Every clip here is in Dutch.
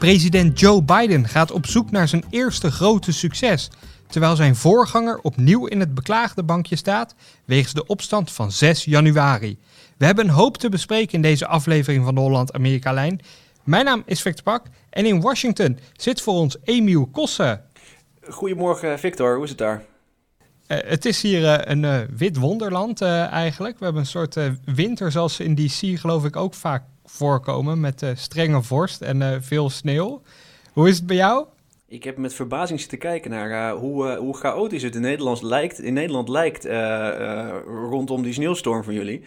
President Joe Biden gaat op zoek naar zijn eerste grote succes, terwijl zijn voorganger opnieuw in het beklaagde bankje staat wegens de opstand van 6 januari. We hebben een hoop te bespreken in deze aflevering van de Holland-Amerika-lijn. Mijn naam is Victor Pak en in Washington zit voor ons Emiel Kossen. Goedemorgen Victor, hoe is het daar? Uh, het is hier uh, een uh, wit wonderland eigenlijk. We hebben een soort winter zoals in DC geloof ik ook vaak voorkomen met strenge vorst en veel sneeuw. Hoe is het bij jou? Ik heb met verbazing zitten kijken naar hoe, hoe chaotisch het in Nederland lijkt, in Nederland lijkt rondom die sneeuwstorm van jullie.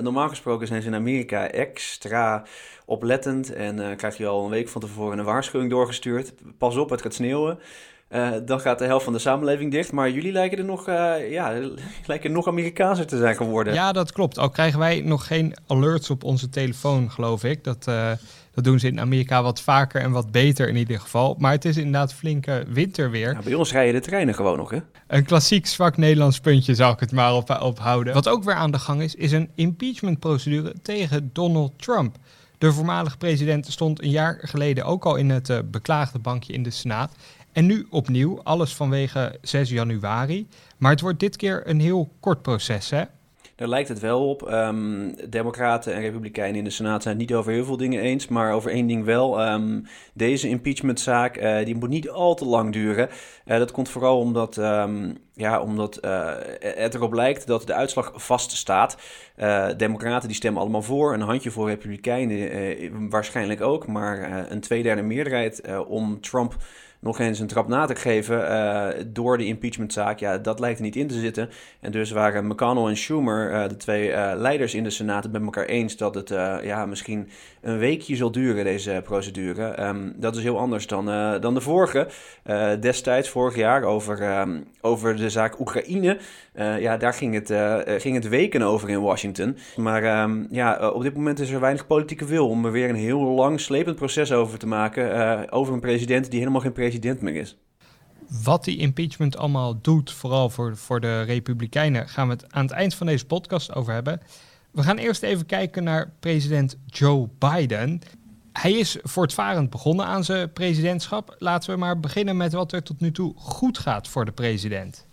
normaal gesproken zijn ze in Amerika extra oplettend en krijg je al een week van tevoren een waarschuwing doorgestuurd. Pas op, het gaat sneeuwen. Uh, dan gaat de helft van de samenleving dicht. Maar jullie lijken er nog, uh, ja, lijken nog Amerikaanser te zijn geworden. Ja, dat klopt. Al krijgen wij nog geen alerts op onze telefoon, geloof ik. Dat, uh, dat doen ze in Amerika wat vaker en wat beter in ieder geval. Maar het is inderdaad flinke winterweer. Nou, bij ons rijden de treinen gewoon nog, hè? Een klassiek zwak Nederlands puntje zou ik het maar op, ophouden. Wat ook weer aan de gang is, is een impeachmentprocedure tegen Donald Trump. De voormalige president stond een jaar geleden ook al in het beklaagde bankje in de Senaat. En nu opnieuw, alles vanwege 6 januari. Maar het wordt dit keer een heel kort proces, hè? Daar lijkt het wel op. Um, Democraten en Republikeinen in de Senaat zijn het niet over heel veel dingen eens, maar over één ding wel. Um, deze impeachmentzaak uh, die moet niet al te lang duren. Uh, dat komt vooral omdat, um, ja, omdat uh, het erop lijkt dat de uitslag vaststaat. Democraten die stemmen allemaal voor, een handje voor Republikeinen waarschijnlijk ook, maar een tweederde meerderheid om Trump nog eens een trap na te geven uh, door de impeachmentzaak. Ja, dat lijkt er niet in te zitten. En dus waren McConnell en Schumer, uh, de twee uh, leiders in de Senaat, het met elkaar eens dat het ja, misschien een weekje zal duren, deze procedure. Um, dat is heel anders dan, dan de vorige. destijds, vorig jaar, over, um, over de zaak Oekraïne. ja, daar ging het, ging het weken over in Washington. Maar um, ja, op dit moment is er weinig politieke wil om er weer een heel lang slepend proces over te maken. over een president die helemaal geen president president meer is. Wat die impeachment allemaal doet, vooral voor, voor de Republikeinen, gaan we het aan het eind van deze podcast over hebben. We gaan eerst even kijken naar president Joe Biden. Hij is voortvarend begonnen aan zijn presidentschap. Laten we maar beginnen met wat er tot nu toe goed gaat voor de president.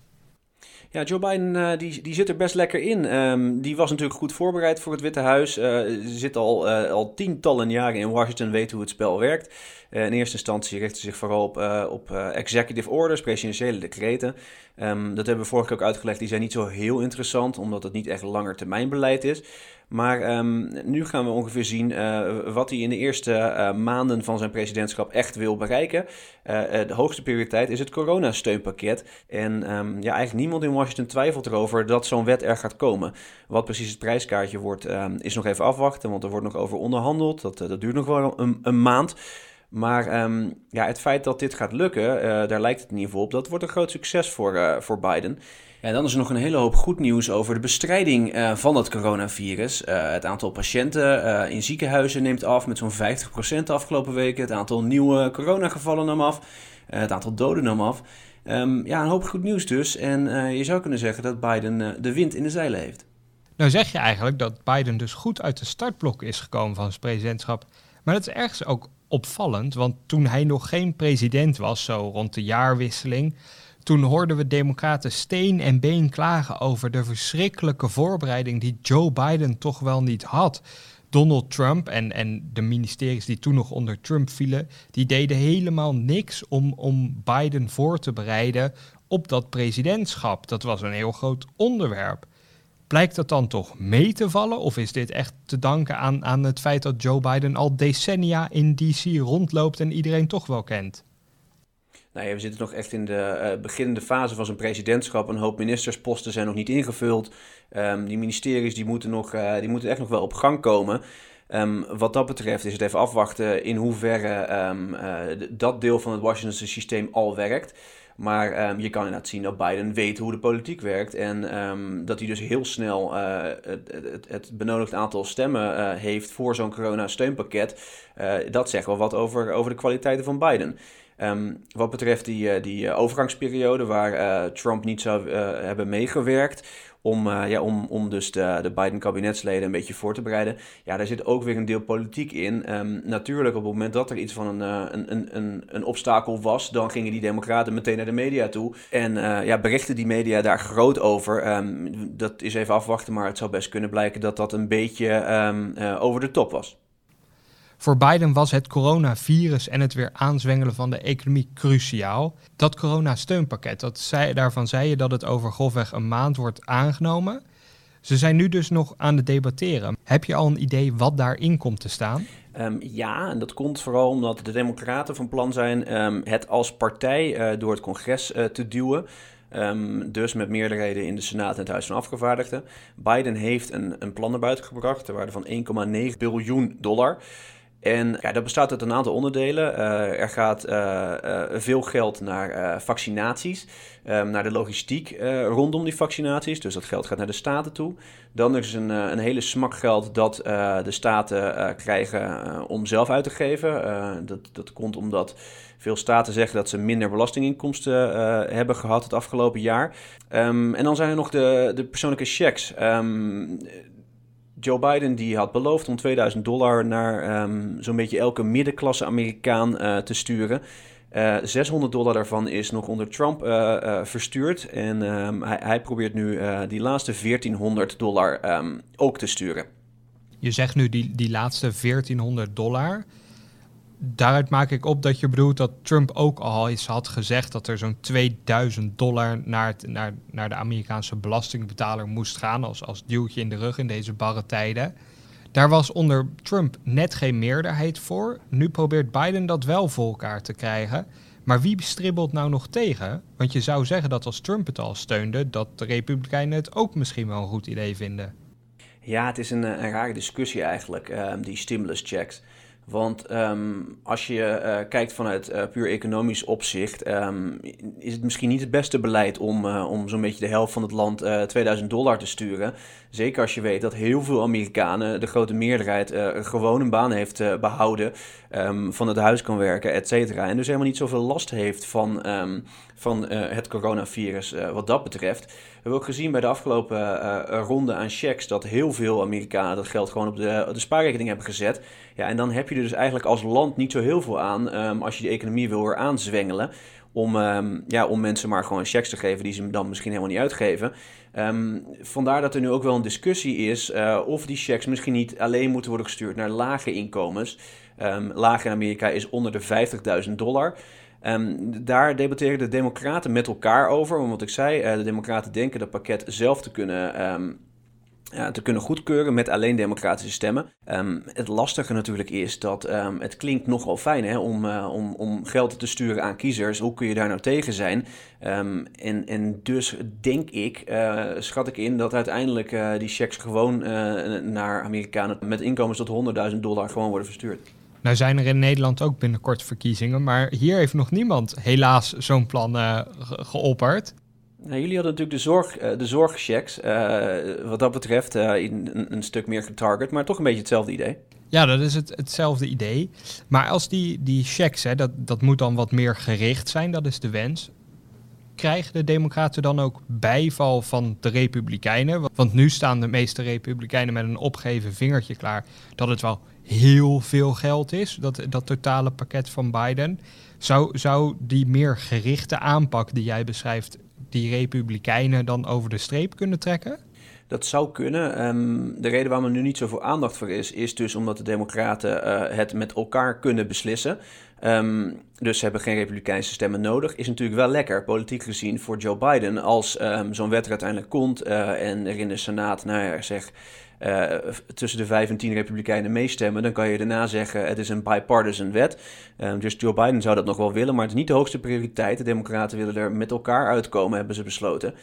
Ja, Joe Biden uh, die, die zit er best lekker in. Um, die was natuurlijk goed voorbereid voor het Witte Huis. Uh, zit al, uh, al tientallen jaren in Washington, weet hoe het spel werkt. In eerste instantie richtte zich vooral op, op executive orders, presidentiële decreten. Um, dat hebben we vorige keer ook uitgelegd. Die zijn niet zo heel interessant, omdat het niet echt langer termijn beleid is. Maar um, nu gaan we ongeveer zien wat hij in de eerste maanden van zijn presidentschap echt wil bereiken. De hoogste prioriteit is het coronasteunpakket. En um, ja, eigenlijk niemand in Washington twijfelt erover dat zo'n wet er gaat komen. Wat precies het prijskaartje wordt, is nog even afwachten, want er wordt nog over onderhandeld. Dat, dat duurt nog wel een, een maand. Maar um, ja, het feit dat dit gaat lukken, uh, daar lijkt het in ieder geval op, dat wordt een groot succes voor, uh, voor Biden. Ja, dan is er nog een hele hoop goed nieuws over de bestrijding uh, van het coronavirus. het aantal patiënten in ziekenhuizen neemt af met zo'n 50% de afgelopen weken. Het aantal nieuwe coronagevallen nam af. het aantal doden nam af. Um, ja, een hoop goed nieuws dus. En je zou kunnen zeggen dat Biden de wind in de zeilen heeft. Nou zeg je eigenlijk dat Biden dus goed uit de startblok is gekomen van zijn presidentschap. Maar dat is ergens ook opvallend, want toen hij nog geen president was, zo rond de jaarwisseling, toen hoorden we democraten steen en been klagen over de verschrikkelijke voorbereiding die Joe Biden toch wel niet had. Donald Trump en, en de ministeries die toen nog onder Trump vielen, die deden helemaal niks om, om Biden voor te bereiden op dat presidentschap. Dat was een heel groot onderwerp. Blijkt dat dan toch mee te vallen? Of is dit echt te danken aan, aan het feit dat Joe Biden al decennia in DC rondloopt en iedereen toch wel kent? Nou ja, we zitten nog echt in de uh, beginnende fase van zijn presidentschap. Een hoop ministersposten zijn nog niet ingevuld. Um, die ministeries die moeten, nog, uh, die moeten echt nog wel op gang komen. Ehm, wat dat betreft is het even afwachten in hoeverre um, dat deel van het Washingtonse systeem al werkt. Maar um, je kan inderdaad zien dat Biden weet hoe de politiek werkt. En um, dat hij dus heel snel uh, het, het, het, benodigd aantal stemmen uh, heeft voor zo'n corona-steunpakket. Uh, dat zegt wel wat over, over de kwaliteiten van Biden. Um, wat betreft die, die overgangsperiode waar Trump niet zou hebben meegewerkt om, ja, om, om dus de, de Biden-kabinetsleden een beetje voor te bereiden. Ja, daar zit ook weer een deel politiek in. Um, natuurlijk, op het moment dat er iets van een, een, een, een obstakel was, dan gingen die democraten meteen naar de media toe. En ja, berichten die media daar groot over. Um, dat is even afwachten, maar het zou best kunnen blijken dat dat een beetje over de top was. Voor Biden was het coronavirus en het weer aanzwengelen van de economie cruciaal. Dat coronasteunpakket, dat zei, daarvan zei je dat het over grofweg een maand wordt aangenomen. Ze zijn nu dus nog aan het debatteren. Heb je al een idee wat daarin komt te staan? Um, ja, en dat komt vooral omdat de Democraten van plan zijn um, het als partij uh, door het congres uh, te duwen. Um, dus met meerderheden in de Senaat en het Huis van Afgevaardigden. Biden heeft een, een plan naar buiten gebracht ter waarde van 1,9 biljoen dollar. En ja, dat bestaat uit een aantal onderdelen. Uh, er gaat uh, uh, veel geld naar vaccinaties, um, naar de logistiek rondom die vaccinaties. Dus dat geld gaat naar de staten toe. Dan is een, een hele smak geld dat de staten krijgen om zelf uit te geven. dat, dat komt omdat veel staten zeggen dat ze minder belastinginkomsten hebben gehad het afgelopen jaar. Um, en dan zijn er nog de, de persoonlijke checks. Um, Joe Biden die had beloofd om 2000 dollar naar um, zo'n beetje elke middenklasse Amerikaan uh, te sturen. Uh, eh, 600 dollar daarvan is nog onder Trump uh, verstuurd. En um, hij, hij, probeert nu die laatste 1400 dollar um, ook te sturen. Je zegt nu die, die laatste 1400 dollar daaruit maak ik op dat je bedoelt dat Trump ook al eens had gezegd dat er zo'n 2000 dollar naar, naar, naar de Amerikaanse belastingbetaler moest gaan als, als duwtje in de rug in deze barre tijden. Daar was onder Trump net geen meerderheid voor. Nu probeert Biden dat wel voor elkaar te krijgen. Maar wie stribbelt nou nog tegen? Want je zou zeggen dat als Trump het al steunde, dat de Republikeinen het ook misschien wel een goed idee vinden. Ja, het is een, een rare discussie eigenlijk, um, die stimulus checks. Want um, als je uh, kijkt vanuit uh, puur economisch opzicht, um, is het misschien niet het beste beleid om, uh, om zo'n beetje de helft van het land 2000 dollar te sturen. Zeker als je weet dat heel veel Amerikanen, de grote meerderheid, gewoon een baan heeft behouden, um, van het huis kan werken, et cetera. En dus helemaal niet zoveel last heeft van, van het coronavirus wat dat betreft. We hebben ook gezien bij de afgelopen ronde aan checks dat heel veel Amerikanen dat geld gewoon op de, de spaarrekening hebben gezet. Ja, en dan heb je er dus eigenlijk als land niet zo heel veel aan um, als je die economie wil weer aanzwengelen. Om, um, ja, om mensen maar gewoon checks te geven die ze dan misschien helemaal niet uitgeven. Um, vandaar dat er nu ook wel een discussie is of die checks misschien niet alleen moeten worden gestuurd naar lage inkomens. Um, laag in Amerika is onder de 50.000 dollar. Um, daar debatteren de Democraten met elkaar over. Want wat ik zei, uh, de Democraten denken dat pakket zelf te kunnen ja, te kunnen goedkeuren met alleen democratische stemmen. Um, het lastige natuurlijk is dat het klinkt nogal fijn hè, om, uh, om, om geld te sturen aan kiezers. Hoe kun je daar nou tegen zijn? En, en dus denk ik, uh, schat ik in, dat uiteindelijk die checks gewoon naar Amerikanen met inkomens tot 100.000 dollar gewoon worden verstuurd. Nou zijn er in Nederland ook binnenkort verkiezingen, maar hier heeft nog niemand helaas zo'n plan geopperd. Nou, jullie hadden natuurlijk de, zorg, uh, de zorgchecks. Uh, wat dat betreft uh, een, een, stuk meer getarget, maar toch een beetje hetzelfde idee. Ja, dat is het, hetzelfde idee. Maar als die, die checks, hè, dat, dat moet dan wat meer gericht zijn, dat is de wens. Krijgen de Democraten dan ook bijval van de Republikeinen? Want nu staan de meeste Republikeinen met een opgeven vingertje klaar dat het wel heel veel geld is, dat, dat totale pakket van Biden. Zou, zou die meer gerichte aanpak die jij beschrijft die Republikeinen dan over de streep kunnen trekken? Dat zou kunnen. Um, de reden waarom er nu niet zoveel aandacht voor is, is dus omdat de Democraten uh, het met elkaar kunnen beslissen. Um, dus ze hebben geen Republikeinse stemmen nodig. Is natuurlijk wel lekker, politiek gezien, voor Joe Biden. Als um, zo'n wet er uiteindelijk komt uh, en er in de Senaat, nou ja, zeg, uh, tussen de vijf en tien Republikeinen meestemmen, dan kan je daarna zeggen: het is een bipartisan wet. Um, dus Joe Biden zou dat nog wel willen, maar het is niet de hoogste prioriteit. De Democraten willen er met elkaar uitkomen, hebben ze besloten.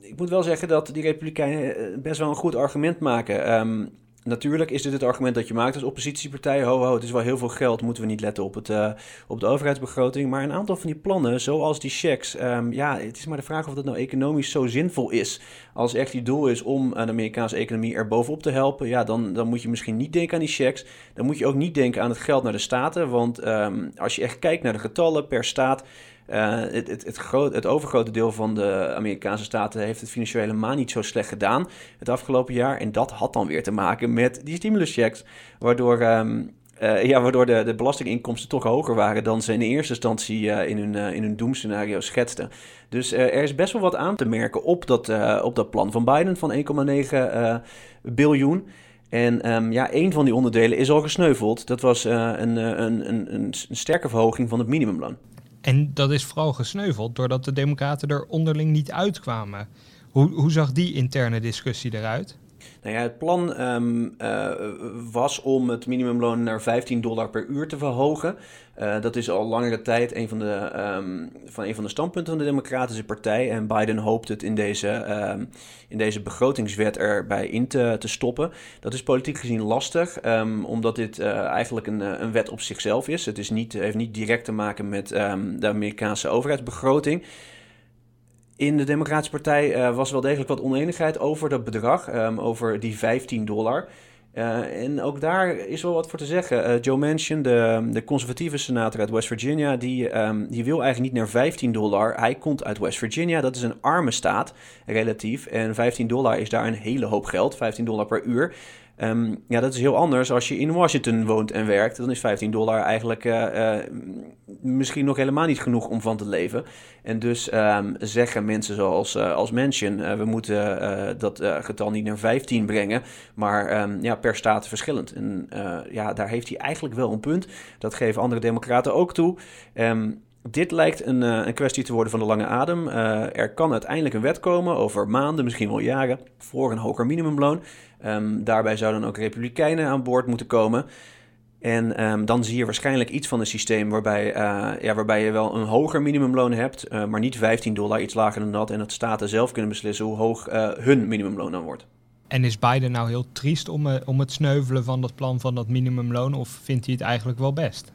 Ik moet wel zeggen dat die Republikeinen best wel een goed argument maken. Natuurlijk is dit het argument dat je maakt als oppositiepartij. Ho, ho, het is wel heel veel geld, moeten we niet letten op, het, uh, op de overheidsbegroting. Maar een aantal van die plannen, zoals die checks, um, ja, het is maar de vraag of dat nou economisch zo zinvol is. Als echt die doel is om de Amerikaanse economie er bovenop te helpen, ja, dan, dan moet je misschien niet denken aan die checks. Dan moet je ook niet denken aan het geld naar de staten. Want um, als je echt kijkt naar de getallen per staat. Uh, het, het, het, het, overgrote deel van de Amerikaanse staten heeft het financieel helemaal niet zo slecht gedaan het afgelopen jaar. En dat had dan weer te maken met die stimuluschecks, waardoor, um, uh, ja, waardoor de, de belastinginkomsten toch hoger waren dan ze in eerste instantie uh, in, hun, in hun doemscenario schetsten. Dus er is best wel wat aan te merken op dat, op dat plan van Biden van 1,9 biljoen. En um, ja, een van die onderdelen is al gesneuveld. Dat was een, een, een, een sterke verhoging van het minimumloon. En dat is vooral gesneuveld doordat de Democraten er onderling niet uitkwamen. Hoe, hoe zag die interne discussie eruit? Nou ja, het plan um, uh, was om het minimumloon naar 15 dollar per uur te verhogen. Uh, dat is al langere tijd een van de, um, van een van de standpunten van de Democratische Partij. En Biden hoopt het in deze, um, in deze begrotingswet erbij in te, te stoppen. Dat is politiek gezien lastig, omdat dit uh, eigenlijk een, een wet op zichzelf is. Het is niet, heeft niet direct te maken met de Amerikaanse overheidsbegroting. In de Democratische Partij uh, was wel degelijk wat oneenigheid over dat bedrag, um, over die 15 dollar. Uh, en ook daar is wel wat voor te zeggen. Uh, Joe Manchin, de, de conservatieve senator uit West Virginia, die, um, die wil eigenlijk niet naar 15 dollar. Hij komt uit West Virginia, dat is een arme staat, relatief. En 15 dollar is daar een hele hoop geld, 15 dollar per uur. Um, ja, dat is heel anders als je in Washington woont en werkt. Dan is 15 dollar eigenlijk uh, uh, misschien nog helemaal niet genoeg om van te leven. En dus um, zeggen mensen zoals uh, als Mansion, we moeten dat getal niet naar 15 brengen, maar um, ja, per staat verschillend. En ja, daar heeft hij eigenlijk wel een punt. Dat geven andere democraten ook toe. Dit lijkt een, een, kwestie te worden van de lange adem. er kan uiteindelijk een wet komen over maanden, misschien wel jaren, voor een hoger minimumloon. Um, daarbij zouden ook republikeinen aan boord moeten komen. En um, dan zie je waarschijnlijk iets van een systeem waarbij, uh, ja, waarbij je wel een hoger minimumloon hebt, maar niet 15 dollar, iets lager dan dat. En dat staten zelf kunnen beslissen hoe hoog hun minimumloon dan wordt. En is Biden nou heel triest om, om het sneuvelen van dat plan van dat minimumloon, of vindt hij het eigenlijk wel best?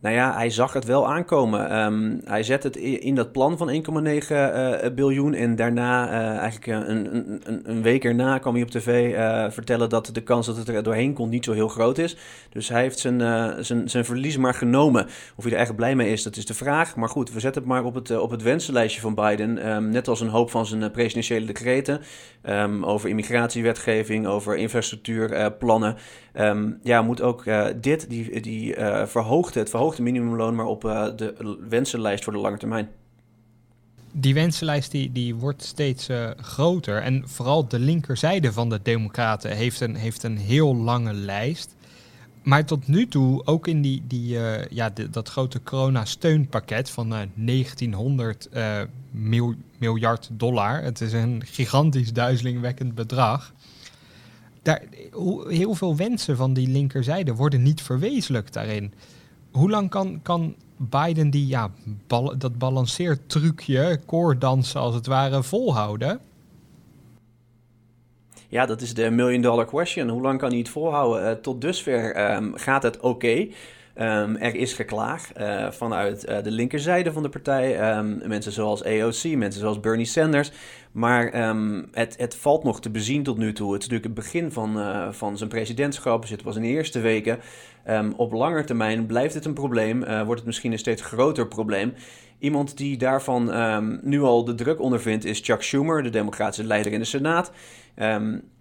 Nou ja, hij zag het wel aankomen. Um, hij zet het in dat plan van 1,9 uh, biljoen. En daarna, uh, eigenlijk een, een, een, week erna, kwam hij op tv vertellen dat de kans dat het er doorheen komt niet zo heel groot is. Dus hij heeft zijn, zijn, zijn verlies maar genomen. Of hij er echt blij mee is, dat is de vraag. Maar goed, we zetten het maar op het, op het wensenlijstje van Biden. Um, net als een hoop van zijn presidentiële decreten. Um, over immigratiewetgeving, over infrastructuurplannen. ja, moet ook dit, die, die verhoogde, het verhoogde verhoogde minimumloon, maar op uh, de wensenlijst voor de lange termijn. Die wensenlijst die, die wordt steeds uh, groter. En vooral de linkerzijde van de Democraten heeft een, heeft een heel lange lijst. Maar tot nu toe, ook in die, die, uh, ja, de, dat grote corona-steunpakket van 1900 mil, miljard dollar. Het is een gigantisch duizelingwekkend bedrag. Daar, heel veel wensen van die linkerzijde worden niet verwezenlijkt daarin hoe lang kan, kan Biden die, ja, bal, dat balanceertrucje, koordansen als het ware, volhouden? Ja, dat is de million dollar question. Hoe lang kan hij het volhouden? Uh, tot dusver um, gaat het oké. Um, er is geklaag uh, vanuit uh, de linkerzijde van de partij. Um, mensen zoals AOC, mensen zoals Bernie Sanders. Maar het, het, valt nog te bezien tot nu toe. Het is natuurlijk het begin van, van zijn presidentschap. Dus het was in de eerste weken. Op lange termijn blijft het een probleem. wordt het misschien een steeds groter probleem. Iemand die daarvan nu al de druk ondervindt is Chuck Schumer, de democratische leider in de Senaat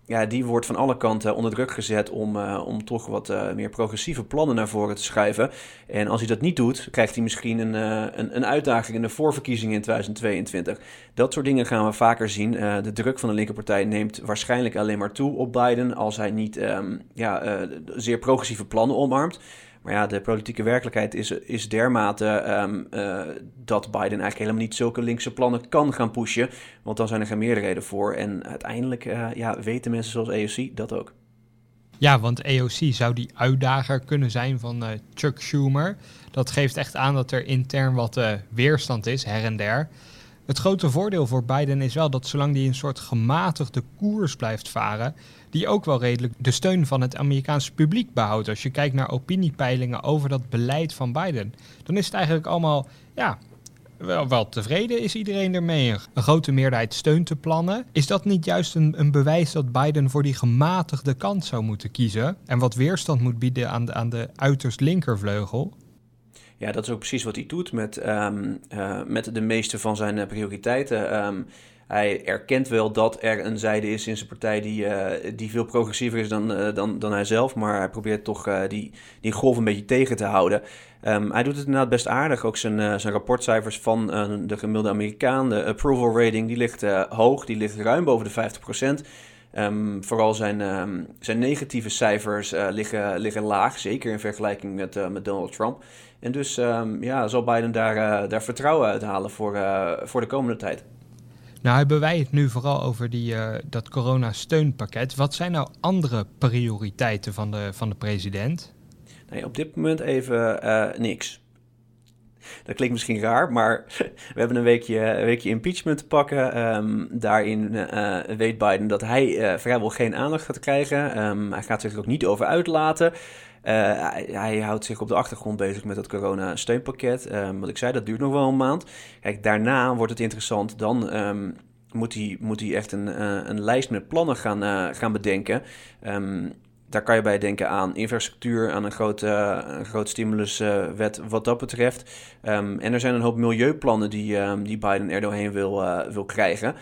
ja, die wordt van alle kanten onder druk gezet om, uh, om toch wat uh, meer progressieve plannen naar voren te schuiven. En als hij dat niet doet, krijgt hij misschien een, uh, een, een, uitdaging in de voorverkiezingen in 2022. Dat soort dingen gaan we vaker zien. de druk van de linkerpartij neemt waarschijnlijk alleen maar toe op Biden als hij niet um, ja, zeer progressieve plannen omarmt. Maar ja, de politieke werkelijkheid is, is dermate um, uh, dat Biden eigenlijk helemaal niet zulke linkse plannen kan gaan pushen. Want dan zijn er geen meerderheden voor. En uiteindelijk uh, ja, weten mensen zoals EOC dat ook. Ja, want EOC zou die uitdager kunnen zijn van uh, Chuck Schumer. Dat geeft echt aan dat er intern wat weerstand is, her en der. Het grote voordeel voor Biden is wel dat zolang hij een soort gematigde koers blijft varen, die ook wel redelijk de steun van het Amerikaanse publiek behoudt. Als je kijkt naar opiniepeilingen over dat beleid van Biden, dan is het eigenlijk allemaal, ja, wel, wel tevreden is iedereen ermee. Een grote meerderheid steunt de plannen. Is dat niet juist een, een bewijs dat Biden voor die gematigde kant zou moeten kiezen? En wat weerstand moet bieden aan de, aan de uiterst linkervleugel? Ja, dat is ook precies wat hij doet met, ehm, eh, met de meeste van zijn eh, prioriteiten. Ehm, hij erkent wel dat er een zijde is in zijn partij die, uh, die veel progressiever is dan, uh, dan, dan hij zelf. Maar hij probeert toch uh, die, die golf een beetje tegen te houden. Um, hij doet het inderdaad best aardig. Ook zijn, zijn rapportcijfers van de gemiddelde Amerikaan, de approval rating, die ligt hoog. Die ligt ruim boven de 50%. Um, vooral zijn, um, zijn negatieve cijfers liggen, liggen laag, zeker in vergelijking met, met Donald Trump. En dus ja, zal Biden daar, daar vertrouwen uithalen voor, voor de komende tijd. Nou, hebben wij het nu vooral over die, uh, dat corona-steunpakket. Wat zijn nou andere prioriteiten van de, van de president? Op dit moment even uh, niks. Dat klinkt misschien raar, maar we hebben een weekje, weekje impeachment te pakken. Um, daarin uh, weet Biden dat hij vrijwel geen aandacht gaat krijgen. Um, hij gaat zich er ook niet over uitlaten. Hij, hij, houdt zich op de achtergrond bezig met het corona-steunpakket. Um, wat ik zei, dat duurt nog wel een maand. Kijk, daarna wordt het interessant. Dan moet, hij, moet hij echt een, een lijst met plannen gaan, gaan bedenken daar kan je bij denken aan infrastructuur, aan een grote, een groot stimuluswet wat dat betreft. En er zijn een hoop milieuplannen die, die Biden er doorheen wil, wil krijgen.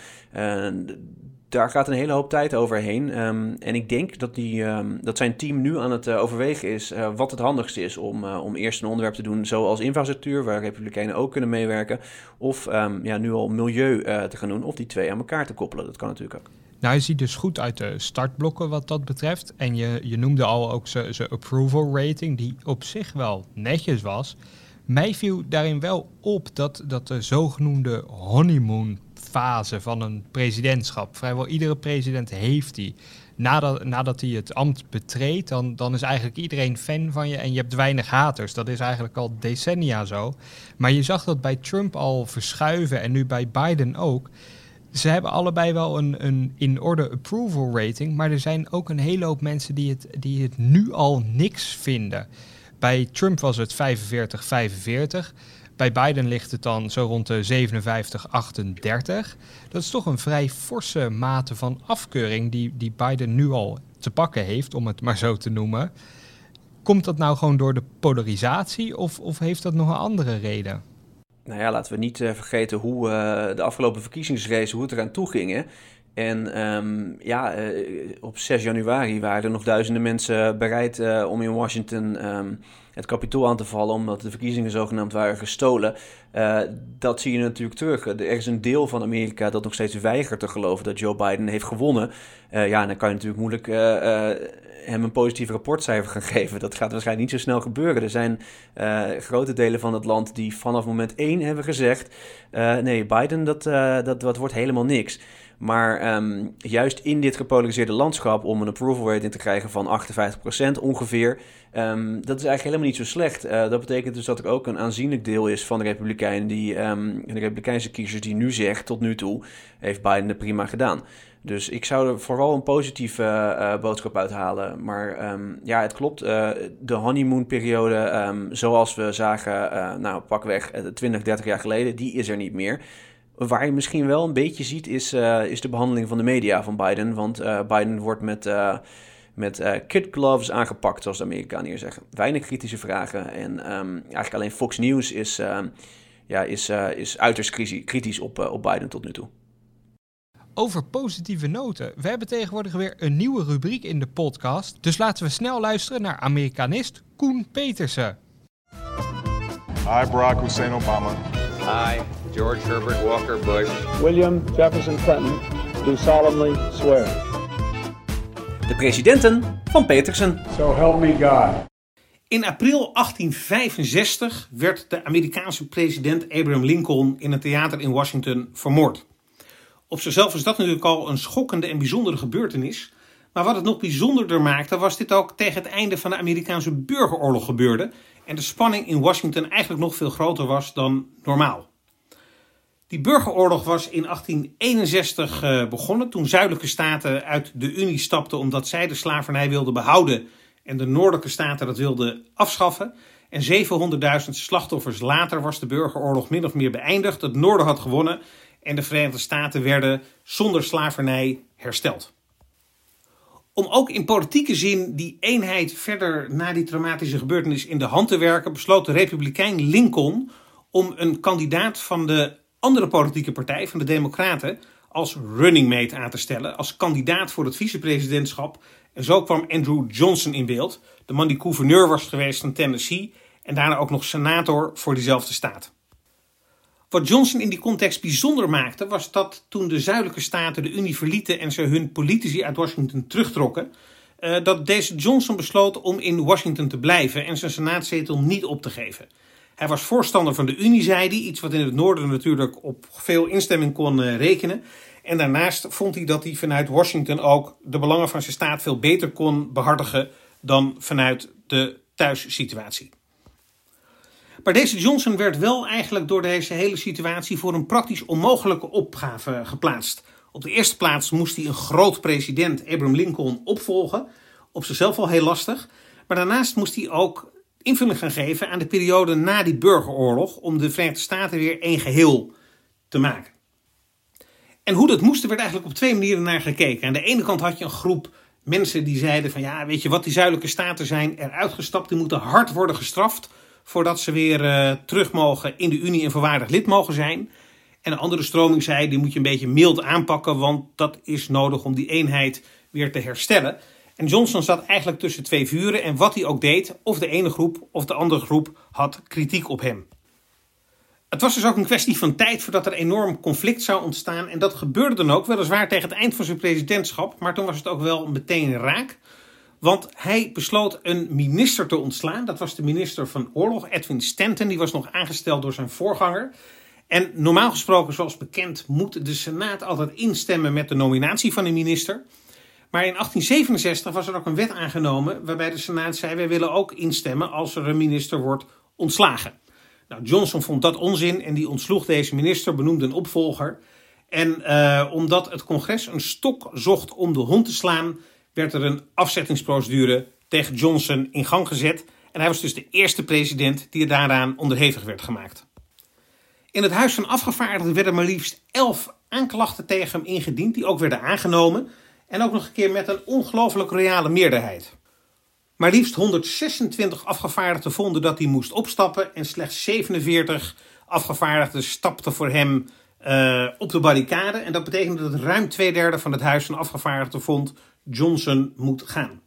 Daar gaat een hele hoop tijd overheen. Um, en ik denk dat, die, dat zijn team nu aan het uh, overwegen is uh, wat het handigste is om, om eerst een onderwerp te doen zoals infrastructuur, waar Republikeinen ook kunnen meewerken. Of ja, nu al milieu te gaan doen, of die twee aan elkaar te koppelen. Dat kan natuurlijk ook. Nou, hij ziet dus goed uit de startblokken wat dat betreft. En je, je noemde al ook zijn approval rating, die op zich wel netjes was. Mij viel daarin wel op dat, dat de zogenoemde honeymoon fase van een presidentschap, vrijwel iedere president heeft die. Nadat, nadat hij het ambt betreedt, dan, dan is eigenlijk iedereen fan van je en je hebt weinig haters. Dat is eigenlijk al decennia zo. Maar je zag dat bij Trump al verschuiven en nu bij Biden ook ze hebben allebei wel een, een in orde approval rating, maar er zijn ook een hele hoop mensen die het, die het nu al niks vinden. Bij Trump was het 45, 45. Bij Biden ligt het dan zo rond de 57, 38. Dat is toch een vrij forse mate van afkeuring die, die Biden nu al te pakken heeft, om het maar zo te noemen. Komt dat nou gewoon door de polarisatie of, of heeft dat nog een andere reden? nou ja, laten we niet uh, vergeten hoe uh, de afgelopen verkiezingsrace, hoe het eraan toe ging. Hè? En um, ja, uh, op 6 januari waren er nog duizenden mensen bereid om in Washington um, het kapitool aan te vallen, omdat de verkiezingen zogenaamd waren gestolen. dat zie je natuurlijk terug. Er is een deel van Amerika dat nog steeds weigert te geloven dat Joe Biden heeft gewonnen. ja, dan kan je natuurlijk moeilijk hem een positief rapportcijfer gaan geven. Dat gaat waarschijnlijk niet zo snel gebeuren. Er zijn grote delen van het land die vanaf moment één hebben gezegd: nee, Biden, dat, dat, dat wordt helemaal niks. Maar um, juist in dit gepolariseerde landschap, om een approval rating te krijgen van 58% ongeveer, um, dat is eigenlijk helemaal niet zo slecht. dat betekent dus dat er ook een aanzienlijk deel is van de Republikeinen, die, um, de Republikeinse kiezers, die nu zegt, tot nu toe, heeft Biden het prima gedaan. Dus ik zou er vooral een positieve uh, boodschap uithalen. Maar ja, het klopt. Uh, de honeymoon-periode, zoals we zagen, uh, nou pakweg 20, 30 jaar geleden, die is er niet meer. Waar je misschien wel een beetje ziet, is, is de behandeling van de media van Biden. Want Biden wordt met, met kid gloves aangepakt, zoals de Amerikanen hier zeggen. Weinig kritische vragen. En um, eigenlijk alleen Fox News is, ja, is, is uiterst kritisch op, op Biden tot nu toe over positieve noten. We hebben tegenwoordig weer een nieuwe rubriek in de podcast. Dus laten we snel luisteren naar Amerikanist Koen Petersen. Hi, Barack Hussein Obama. Hi, George Herbert Walker Bush. William Jefferson Clinton. Do solemnly swear. De presidenten van Petersen. So help me God. In april 1865 werd de Amerikaanse president Abraham Lincoln in een theater in Washington vermoord. Op zichzelf is dat natuurlijk al een schokkende en bijzondere gebeurtenis. Maar wat het nog bijzonderder maakte, was dit ook tegen het einde van de Amerikaanse burgeroorlog gebeurde. En de spanning in Washington eigenlijk nog veel groter was dan normaal. Die burgeroorlog was in 1861 uh, begonnen toen zuidelijke staten uit de Unie stapten omdat zij de slavernij wilden behouden en de noordelijke staten dat wilden afschaffen. En 700.000 slachtoffers later was de burgeroorlog min of meer beëindigd. Het noorden had gewonnen en de Verenigde Staten werden zonder slavernij hersteld. Om ook in politieke zin die eenheid verder na die traumatische gebeurtenis in de hand te werken, besloot de Republikein Lincoln om een kandidaat van de andere politieke partij, van de Democraten, als running mate aan te stellen, als kandidaat voor het vicepresidentschap. En zo kwam Andrew Johnson in beeld, de man die gouverneur was geweest van Tennessee en daarna ook nog senator voor diezelfde staat. Wat Johnson in die context bijzonder maakte, was dat toen de zuidelijke staten de Unie verlieten en ze hun politici uit Washington terugtrokken, uh, dat deze Johnson besloot om in Washington te blijven en zijn senaatzetel niet op te geven. Hij was voorstander van de Unie, zei hij, iets wat in het noorden natuurlijk op veel instemming kon uh, rekenen. En daarnaast vond hij dat hij vanuit Washington ook de belangen van zijn staat veel beter kon behartigen dan vanuit de thuissituatie. Maar deze Johnson werd wel eigenlijk door deze hele situatie voor een praktisch onmogelijke opgave geplaatst. Op de eerste plaats moest hij een groot president, Abraham Lincoln, opvolgen. Op zichzelf al heel lastig. Maar daarnaast moest hij ook invulling gaan geven aan de periode na die burgeroorlog. Om de Verenigde Staten weer één geheel te maken. En hoe dat moest, er werd eigenlijk op twee manieren naar gekeken. Aan de ene kant had je een groep mensen die zeiden van ja, weet je wat, die zuidelijke staten zijn eruit gestapt. Die moeten hard worden gestraft voordat ze weer uh, terug mogen in de Unie en voorwaardig lid mogen zijn. En een andere stroming zei, die moet je een beetje mild aanpakken, want dat is nodig om die eenheid weer te herstellen. En Johnson zat eigenlijk tussen twee vuren en wat hij ook deed, of de ene groep of de andere groep had kritiek op hem. Het was dus ook een kwestie van tijd voordat er enorm conflict zou ontstaan. En dat gebeurde dan ook, weliswaar tegen het eind van zijn presidentschap. Maar toen was het ook wel meteen raak. Want hij besloot een minister te ontslaan. Dat was de minister van Oorlog, Edwin Stanton. Die was nog aangesteld door zijn voorganger. En normaal gesproken, zoals bekend, moet de Senaat altijd instemmen met de nominatie van een minister. Maar in 1867 was er ook een wet aangenomen waarbij de Senaat zei: wij willen ook instemmen als er een minister wordt ontslagen. Nou, Johnson vond dat onzin en die ontsloeg deze minister, benoemde een opvolger. En uh, omdat het congres een stok zocht om de hond te slaan, werd er een afzettingsprocedure tegen Johnson in gang gezet. En hij was dus de eerste president die daaraan onderhevig werd gemaakt. In het Huis van Afgevaardigden werden maar liefst elf aanklachten tegen hem ingediend, die ook werden aangenomen. En ook nog een keer met een ongelooflijk reale meerderheid. Maar liefst 126 afgevaardigden vonden dat hij moest opstappen en slechts 47 afgevaardigden stapten voor hem uh, op de barricade. En dat betekende dat ruim twee derde van het Huis van Afgevaardigden vond Johnson moet gaan.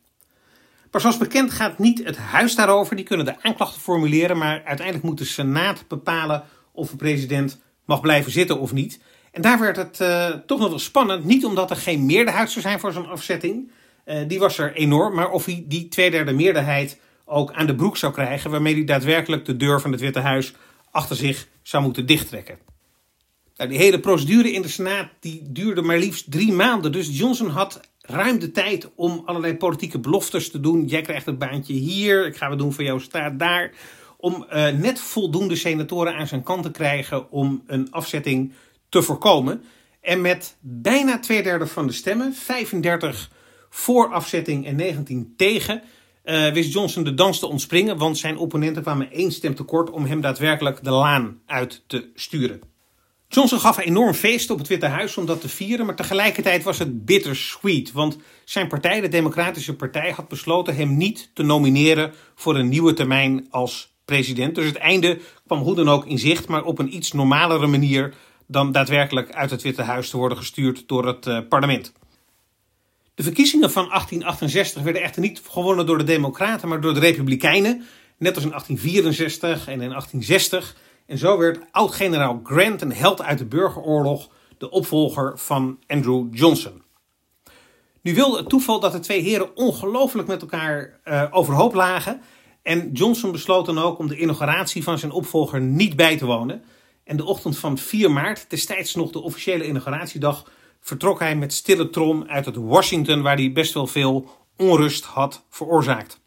Maar zoals bekend gaat niet het Huis daarover. Die kunnen de aanklachten formuleren, maar uiteindelijk moet de Senaat bepalen of de president mag blijven zitten of niet. En daar werd het uh, toch nog wel spannend. Niet omdat er geen meerderheid zou zijn voor zo'n afzetting. Uh, die was er enorm. Maar of hij die tweederde meerderheid ook aan de broek zou krijgen. Waarmee hij daadwerkelijk de deur van het Witte Huis achter zich zou moeten dichttrekken. Nou, die hele procedure in de Senaat die duurde maar liefst drie maanden. Dus Johnson had ruim de tijd om allerlei politieke beloftes te doen. Jij krijgt een baantje hier, ik ga het doen voor jouw staat daar. Om uh, net voldoende senatoren aan zijn kant te krijgen om een afzetting te voorkomen. En met bijna twee derde van de stemmen, 35 voor afzetting en 19 tegen, uh, wist Johnson de dans te ontspringen. Want zijn opponenten kwamen één stem tekort om hem daadwerkelijk de laan uit te sturen. Johnson gaf een enorm feest op het Witte Huis om dat te vieren, maar tegelijkertijd was het bittersweet. Want zijn partij, de Democratische Partij, had besloten hem niet te nomineren voor een nieuwe termijn als president. Dus het einde kwam hoe dan ook in zicht, maar op een iets normalere manier dan daadwerkelijk uit het Witte Huis te worden gestuurd door het uh, parlement. De verkiezingen van 1868 werden echter niet gewonnen door de Democraten, maar door de Republikeinen. Net als in 1864 en in 1860. En zo werd oud-generaal Grant, een held uit de burgeroorlog, de opvolger van Andrew Johnson. Nu wilde het toeval dat de twee heren ongelooflijk met elkaar uh, overhoop lagen. En Johnson besloot dan ook om de inauguratie van zijn opvolger niet bij te wonen. En de ochtend van 4 maart, destijds nog de officiële inauguratiedag, vertrok hij met stille trom uit het Washington, waar hij best wel veel onrust had veroorzaakt.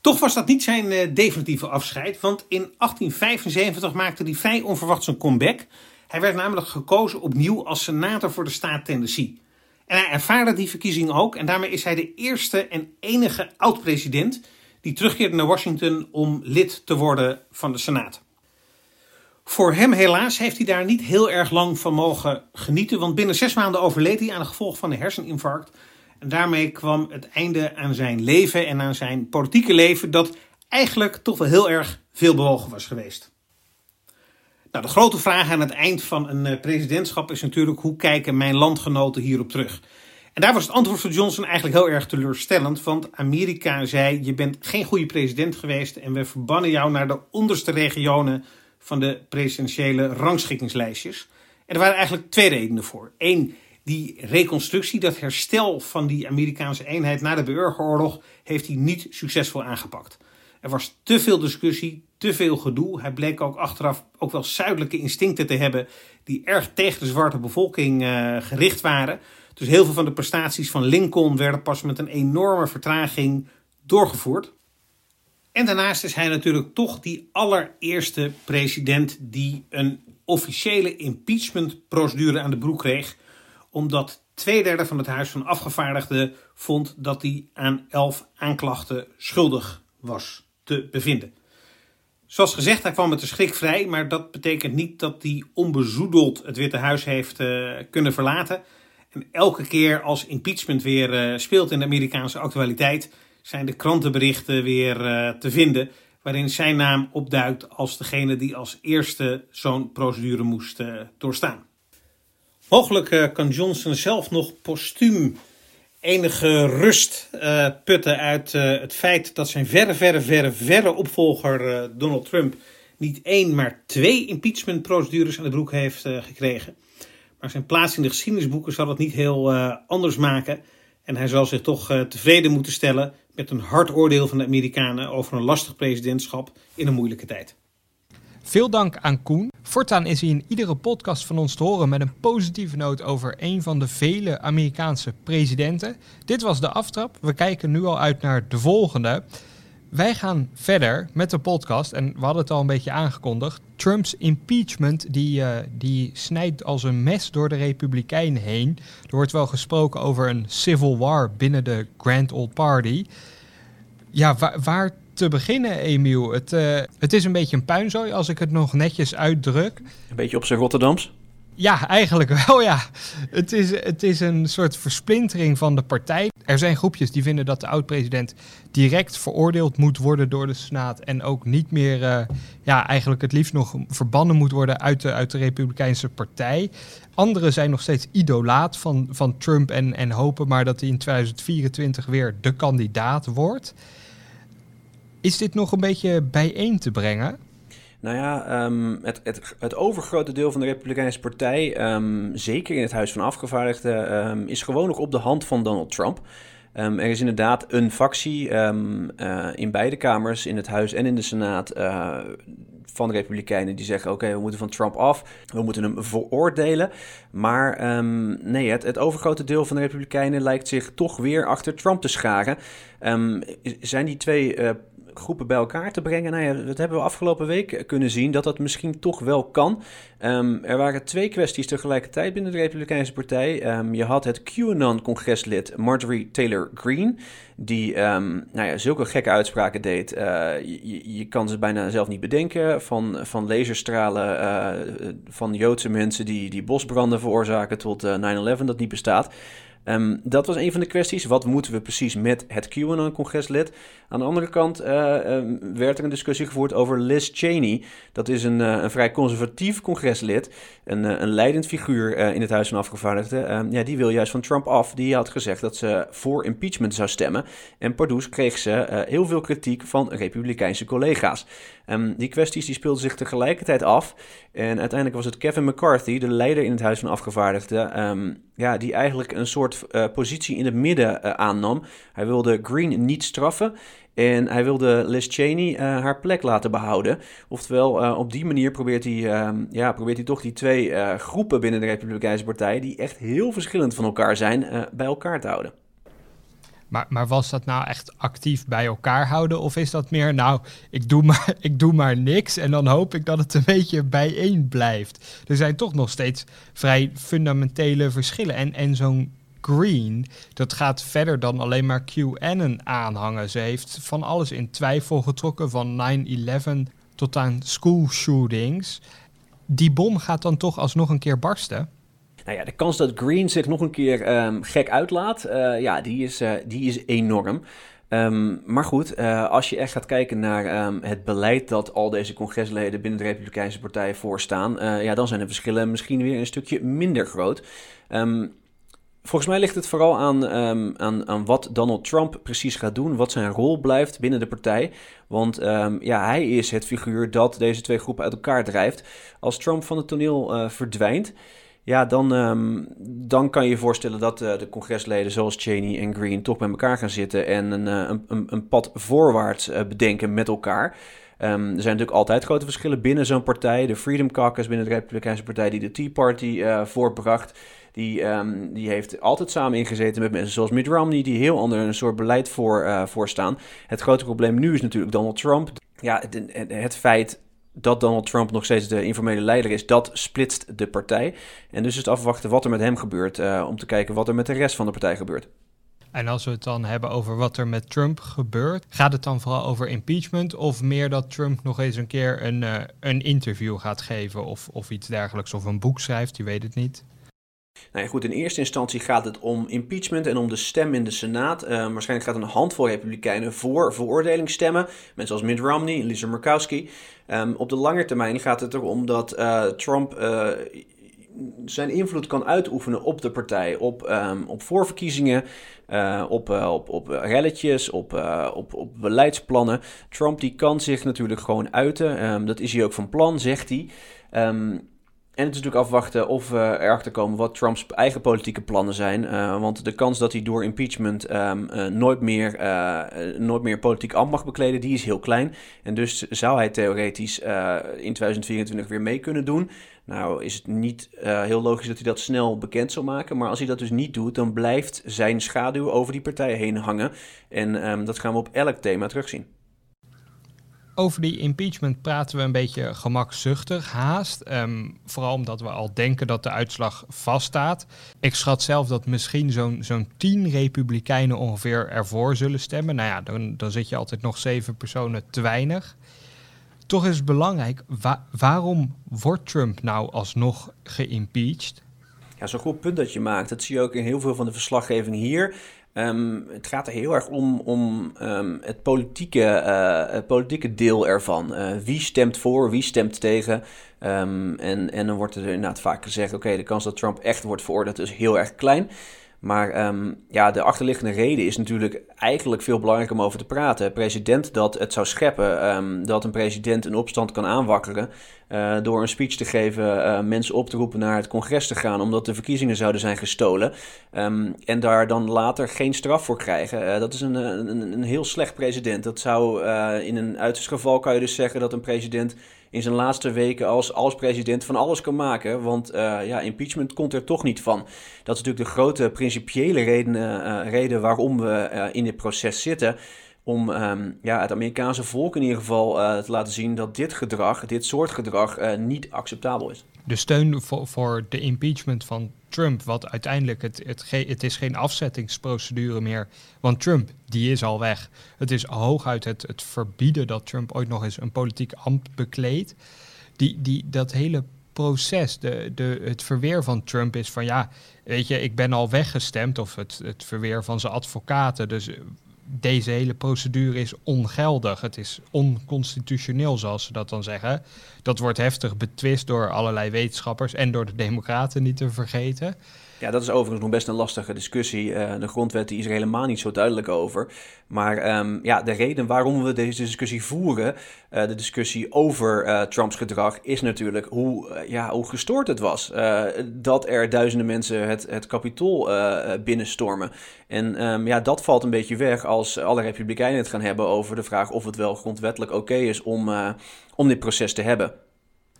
Toch was dat niet zijn uh, definitieve afscheid, want in 1875 maakte hij vrij onverwachts een comeback. Hij werd namelijk gekozen opnieuw als senator voor de staat Tennessee. En hij ervaarde die verkiezing ook en daarmee is hij de eerste en enige oud-president die terugkeerde naar Washington om lid te worden van de Senaat. Voor hem helaas heeft hij daar niet heel erg lang van mogen genieten, want binnen zes maanden overleed hij aan de gevolgen van een herseninfarct. En daarmee kwam het einde aan zijn leven en aan zijn politieke leven, dat eigenlijk toch wel heel erg veel bewogen was geweest. Nou, de grote vraag aan het eind van een eh, presidentschap is natuurlijk hoe kijken mijn landgenoten hierop terug? En daar was het antwoord van Johnson eigenlijk heel erg teleurstellend, want Amerika zei: Je bent geen goede president geweest en we verbannen jou naar de onderste regionen van de presidentiële rangschikkingslijstjes. Er waren eigenlijk twee redenen voor. Eén, die reconstructie, dat herstel van die Amerikaanse eenheid na de burgeroorlog, heeft hij niet succesvol aangepakt. Er was te veel discussie, te veel gedoe. Hij bleek ook achteraf ook wel zuidelijke instincten te hebben die erg tegen de zwarte bevolking uh, gericht waren. Dus heel veel van de prestaties van Lincoln werden pas met een enorme vertraging doorgevoerd. En daarnaast is hij natuurlijk toch die allereerste president die een officiële impeachmentprocedure aan de broek kreeg, omdat twee derde van het Huis van Afgevaardigden vond dat hij aan elf aanklachten schuldig was te bevinden. Zoals gezegd, hij kwam met de schrik vrij, maar dat betekent niet dat hij onbezoedeld het Witte Huis heeft uh, kunnen verlaten. En elke keer als impeachment weer uh, speelt in de Amerikaanse actualiteit, zijn de krantenberichten weer uh, te vinden. Waarin zijn naam opduikt als degene die als eerste zo'n procedure moest doorstaan. Mogelijk kan Johnson zelf nog postuum enige rust putten uit het feit dat zijn verre, verre, verre, verre opvolger Donald Trump niet één, maar twee impeachmentprocedures aan de broek heeft gekregen. Maar zijn plaats in de geschiedenisboeken zal het niet heel anders maken. En hij zal zich toch tevreden moeten stellen met een hard oordeel van de Amerikanen over een lastig presidentschap in een moeilijke tijd. Veel dank aan Koen. Voortaan is hij in iedere podcast van ons te horen met een positieve noot over een van de vele Amerikaanse presidenten. Dit was de aftrap. We kijken nu al uit naar de volgende. Wij gaan verder met de podcast en we hadden het al een beetje aangekondigd. Trumps impeachment die, uh, die snijdt als een mes door de Republikeinen heen. Er wordt wel gesproken over een civil war binnen de Grand Old Party. Ja, waar, waar te beginnen, Emiel. Het, uh, het is een beetje een puinzooi als ik het nog netjes uitdruk. Een beetje op zijn Rotterdams? Ja, eigenlijk wel ja. Het is, het is een soort versplintering van de partij. Er zijn groepjes die vinden dat de oud-president direct veroordeeld moet worden door de Senaat. En ook niet meer, uh, ja, eigenlijk het liefst nog verbannen moet worden uit de, uit de Republikeinse partij. Anderen zijn nog steeds idolaat van, van Trump en, en hopen maar dat hij in 2024 weer de kandidaat wordt. Is dit nog een beetje bijeen te brengen? Nou ja, um, het, het, het, overgrote deel van de Republikeinse Partij, um, zeker in het Huis van Afgevaardigden, um, is gewoon nog op de hand van Donald Trump. er is inderdaad een factie uh, in beide kamers, in het Huis en in de Senaat, uh, van de Republikeinen die zeggen: oké, we moeten van Trump af, we moeten hem veroordelen. Maar nee, het, het, overgrote deel van de Republikeinen lijkt zich toch weer achter Trump te scharen. zijn die twee uh, groepen bij elkaar te brengen. Nou ja, dat hebben we afgelopen week kunnen zien dat dat misschien toch wel kan. Um, er waren twee kwesties tegelijkertijd binnen de Republikeinse Partij. Um, je had het QAnon-congreslid Marjorie Taylor Greene, die um, nou ja, zulke gekke uitspraken deed. Uh, je, kan ze bijna zelf niet bedenken. Van, van laserstralen uh, van Joodse mensen die, die bosbranden veroorzaken tot uh, 9-11 dat niet bestaat. Um, dat was een van de kwesties. Wat moeten we precies met het QAnon-congreslid? Aan de andere kant uh, um, werd er een discussie gevoerd over Liz Cheney. Dat is een, uh, een vrij conservatief congreslid, een, uh, een leidend figuur in het Huis van Afgevaardigden. Um, ja, die wil juist van Trump af. Die had gezegd dat ze voor impeachment zou stemmen. En pardoes kreeg ze heel veel kritiek van republikeinse collega's. Die kwesties die speelden zich tegelijkertijd af. En uiteindelijk was het Kevin McCarthy, de leider in het Huis van Afgevaardigden, ja, die eigenlijk een soort uh, positie in het midden uh, aannam. Hij wilde Green niet straffen en hij wilde Liz Cheney uh, haar plek laten behouden. Oftewel, op die manier probeert hij, ehm, ja, probeert hij toch die twee groepen binnen de Republikeinse Partij, die echt heel verschillend van elkaar zijn, bij elkaar te houden. Maar, maar was dat nou echt actief bij elkaar houden? Of is dat meer, nou, ik doe, maar, ik doe maar niks en dan hoop ik dat het een beetje bijeen blijft? Er zijn toch nog steeds vrij fundamentele verschillen. En, en zo'n Green, dat gaat verder dan alleen maar QAnon aanhangen. Ze heeft van alles in twijfel getrokken, van 9-11 tot aan school shootings. Die bom gaat dan toch alsnog een keer barsten? Nou ja, de kans dat Green zich nog een keer ehm, gek uitlaat, uh, ja, die is, uh, die is enorm. Um, maar goed, uh, als je echt gaat kijken naar um, het beleid dat al deze congresleden binnen de Republikeinse Partij voorstaan, ja, dan zijn de verschillen misschien weer een stukje minder groot. Volgens mij ligt het vooral aan, aan, aan wat Donald Trump precies gaat doen, wat zijn rol blijft binnen de partij. Want ja, hij is het figuur dat deze twee groepen uit elkaar drijft. Als Trump van het toneel verdwijnt, ja, dan, um, dan kan je je voorstellen dat uh, de congresleden zoals Cheney en Green toch bij elkaar gaan zitten en een, uh, een, een, pad voorwaarts bedenken met elkaar. Um, er zijn natuurlijk altijd grote verschillen binnen zo'n partij. De Freedom Caucus binnen de Republikeinse Partij die de Tea Party voortbracht. Die, um, die heeft altijd samen ingezeten met mensen zoals Mitt Romney, die heel ander een soort beleid voor, voorstaan. Het grote probleem nu is natuurlijk Donald Trump. Ja, het, het feit dat Donald Trump nog steeds de informele leider is, dat splitst de partij. En dus is het afwachten wat er met hem gebeurt, uh, om te kijken wat er met de rest van de partij gebeurt. En als we het dan hebben over wat er met Trump gebeurt, gaat het dan vooral over impeachment of meer dat Trump nog eens een keer een, uh, een interview gaat geven of, of iets dergelijks of een boek schrijft, je weet het niet? Nou goed, in eerste instantie gaat het om impeachment en om de stem in de Senaat. Uh, waarschijnlijk gaat een handvol Republikeinen voor veroordeling stemmen. Mensen als Mitt Romney, Lisa Murkowski. Um, op de lange termijn gaat het erom dat uh, Trump uh, zijn invloed kan uitoefenen op de partij. Op, um, op voorverkiezingen, op, op, op relletjes, op, op, op beleidsplannen. Trump die kan zich natuurlijk gewoon uiten. Um, dat is hij ook van plan, zegt hij. En het is natuurlijk afwachten of we erachter komen wat Trumps eigen politieke plannen zijn. Uh, want de kans dat hij door impeachment um, uh, nooit, meer, uh, nooit meer politiek ambt mag bekleden, die is heel klein. En dus zou hij theoretisch in 2024 weer mee kunnen doen. Nou is het niet heel logisch dat hij dat snel bekend zal maken. Maar als hij dat dus niet doet, dan blijft zijn schaduw over die partij heen hangen. En um, dat gaan we op elk thema terugzien. Over die impeachment praten we een beetje gemakzuchtig, haast. Um, vooral omdat we al denken dat de uitslag vaststaat. Ik schat zelf dat misschien zo'n zo'n tien republikeinen ongeveer ervoor zullen stemmen. Nou ja, dan, dan zit je altijd nog zeven personen te weinig. Toch is het belangrijk, waarom wordt Trump nou alsnog geïmpeached? Ja, zo'n goed punt dat je maakt. Dat zie je ook in heel veel van de verslaggeving hier. Um, het gaat er heel erg om, om um, het, politieke, het politieke deel ervan. Uh, wie stemt voor, wie stemt tegen. Um, en, en dan wordt er inderdaad vaak gezegd: oké, de kans dat Trump echt wordt veroordeeld is heel erg klein. Maar um, ja, de achterliggende reden is natuurlijk eigenlijk veel belangrijker om over te praten. President dat het zou scheppen, um, dat een president een opstand kan aanwakkeren uh, door een speech te geven, uh, mensen op te roepen naar het congres te gaan omdat de verkiezingen zouden zijn gestolen. Um, en daar dan later geen straf voor krijgen. Uh, dat is een, een, een heel slecht president. Dat zou in een uiterst geval kan je dus zeggen dat een president in zijn laatste weken als, als president van alles kan maken. Want uh, ja, impeachment komt er toch niet van. Dat is natuurlijk de grote principiële reden, uh, reden waarom we in dit proces zitten. Om um, ja, het Amerikaanse volk in ieder geval te laten zien dat dit gedrag, dit soort gedrag, niet acceptabel is. De steun voor, voor de impeachment van Trump, wat uiteindelijk het, het, het is geen afzettingsprocedure meer, want Trump die is al weg. Het is hooguit het, het verbieden dat Trump ooit nog eens een politiek ambt bekleedt. Die, die, dat hele proces, de, de, het verweer van Trump is van ja, weet je, ik ben al weggestemd, of het, het verweer van zijn advocaten. Dus deze hele procedure is ongeldig. Het is onconstitutioneel, zoals ze dat dan zeggen. Dat wordt heftig betwist door allerlei wetenschappers en door de Democraten niet te vergeten. Ja, dat is overigens nog best een lastige discussie. Uh, de grondwet is er helemaal niet zo duidelijk over. Maar um, ja, de reden waarom we deze discussie voeren, uh, de discussie over uh, Trumps gedrag, is natuurlijk hoe, ja, hoe gestoord het was. dat er duizenden mensen het, het kapitool binnenstormen. En um, ja, dat valt een beetje weg als alle republikeinen het gaan hebben over de vraag of het wel grondwettelijk oké is om, om dit proces te hebben.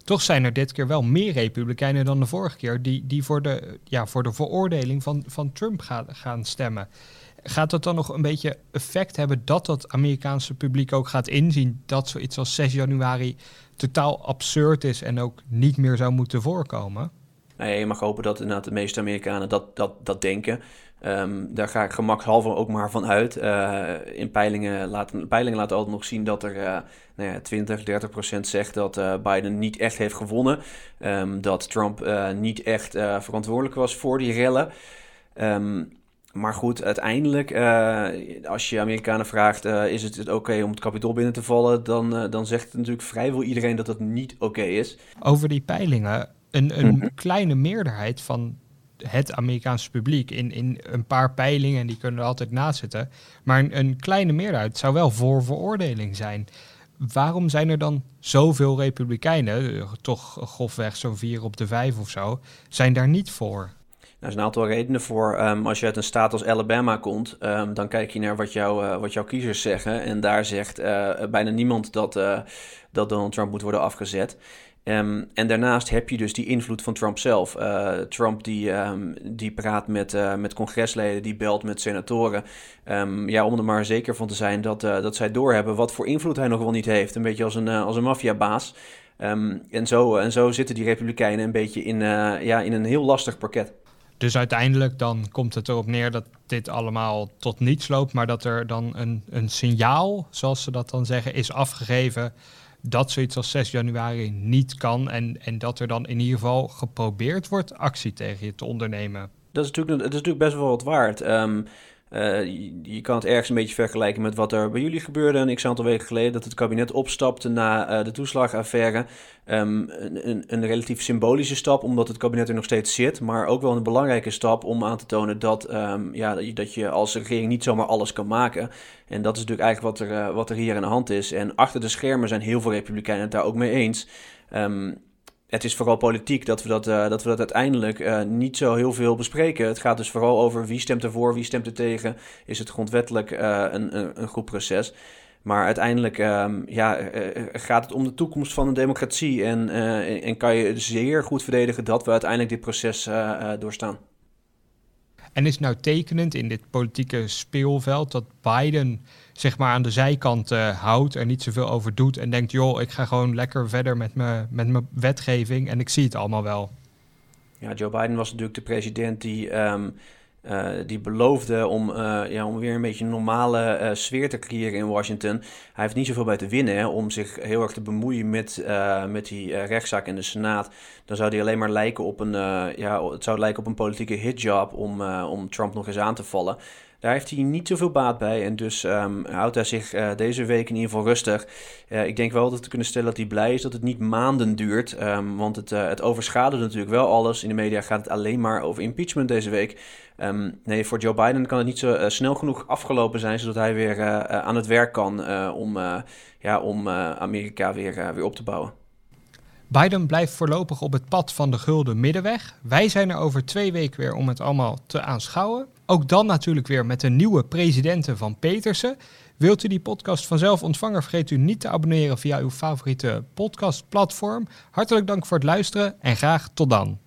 Toch zijn er dit keer wel meer Republikeinen dan de vorige keer die, die voor, de, ja, voor de veroordeling van, van Trump gaan, gaan stemmen. gaat dat dan nog een beetje effect hebben dat dat Amerikaanse publiek ook gaat inzien dat zoiets als 6 januari totaal absurd is en ook niet meer zou moeten voorkomen? Nee, je mag hopen dat inderdaad de meeste Amerikanen dat, dat, dat denken. Ehm, daar ga ik gemakshalve ook maar van uit. Uh, in peilingen laten, peilingen laten altijd nog zien dat er uh, nou ja, 20, 30 procent zegt dat uh, Biden niet echt heeft gewonnen. Um, dat Trump niet echt verantwoordelijk was voor die rellen. Um, maar goed, uiteindelijk, als je Amerikanen vraagt: is het, het oké om het kapitool binnen te vallen? Dan, dan zegt natuurlijk vrijwel iedereen dat dat niet oké is. Over die peilingen, een, een mhm. kleine meerderheid van het Amerikaanse publiek in, in een paar peilingen, en die kunnen er altijd naast zitten. Maar een, een kleine meerderheid zou wel voor veroordeling zijn. Waarom zijn er dan zoveel republikeinen, toch grofweg zo'n vier op de vijf of zo, zijn daar niet voor? Er zijn een aantal redenen voor. Um, als je uit een staat als Alabama komt, um, dan kijk je naar wat, jou, uh, wat jouw kiezers zeggen. En daar zegt uh, bijna niemand dat, uh, dat Donald Trump moet worden afgezet. Um, en daarnaast heb je dus die invloed van Trump zelf. Uh, Trump die, um, die praat met, uh, met congresleden, die belt met senatoren. Um, ja, om er maar zeker van te zijn dat, uh, dat zij doorhebben wat voor invloed hij nog wel niet heeft. Een beetje als een, als een maffiabaas. en, zo, en zo zitten die republikeinen een beetje in, ja, in een heel lastig pakket. Dus uiteindelijk dan komt het erop neer dat dit allemaal tot niets loopt, maar dat er dan een, een signaal, zoals ze dat dan zeggen, is afgegeven dat zoiets als 6 januari niet kan en, en dat er dan in ieder geval geprobeerd wordt actie tegen je te ondernemen. Dat is natuurlijk, dat is natuurlijk best wel wat waard. Um, uh, je, kan het ergens een beetje vergelijken met wat er bij jullie gebeurde een x aantal weken geleden. Dat het kabinet opstapte na uh, de toeslagaffaire. Um, een, een, relatief symbolische stap, omdat het kabinet er nog steeds zit. Maar ook wel een belangrijke stap om aan te tonen dat, um, ja, dat je als regering niet zomaar alles kan maken. En dat is natuurlijk eigenlijk wat er, uh, wat er hier aan de hand is. En achter de schermen zijn heel veel Republikeinen het daar ook mee eens. Um, het is vooral politiek dat we dat, uh, dat, we dat uiteindelijk uh, niet zo heel veel bespreken. Het gaat dus vooral over wie stemt ervoor, wie stemt er tegen. Is het grondwettelijk uh, een, een, goed proces? Maar uiteindelijk um, ja, gaat het om de toekomst van een democratie. En, en kan je zeer goed verdedigen dat we uiteindelijk dit proces doorstaan. En is nou tekenend in dit politieke speelveld dat Biden zeg maar aan de zijkant uh, houdt, er niet zoveel over doet en denkt, joh, ik ga gewoon lekker verder met mijn met wetgeving en ik zie het allemaal wel. Ja, Joe Biden was natuurlijk de president die, um, uh, die beloofde om, uh, ja, om weer een beetje een normale sfeer te creëren in Washington. Hij heeft niet zoveel bij te winnen om zich heel erg te bemoeien met, met die rechtszaak in de Senaat. Dan zou hij alleen maar lijken op een, ja, het zou lijken op een politieke hitjob om, om Trump nog eens aan te vallen. Daar heeft hij niet zoveel baat bij. En dus um, houdt hij zich uh, deze week in ieder geval rustig. Uh, ik denk wel dat we kunnen stellen dat hij blij is dat het niet maanden duurt. Um, want het, uh, het overschaduwt natuurlijk wel alles. In de media gaat het alleen maar over impeachment deze week. Um, nee, voor Joe Biden kan het niet zo snel genoeg afgelopen zijn. Zodat hij weer aan het werk kan om, ja, om Amerika weer, weer op te bouwen. Biden blijft voorlopig op het pad van de gulden middenweg. Wij zijn er over twee weken weer om het allemaal te aanschouwen. Ook dan natuurlijk weer met een nieuwe presidenten van Petersen. Wilt u die podcast vanzelf ontvangen, vergeet u niet te abonneren via uw favoriete podcastplatform. Hartelijk dank voor het luisteren en graag tot dan.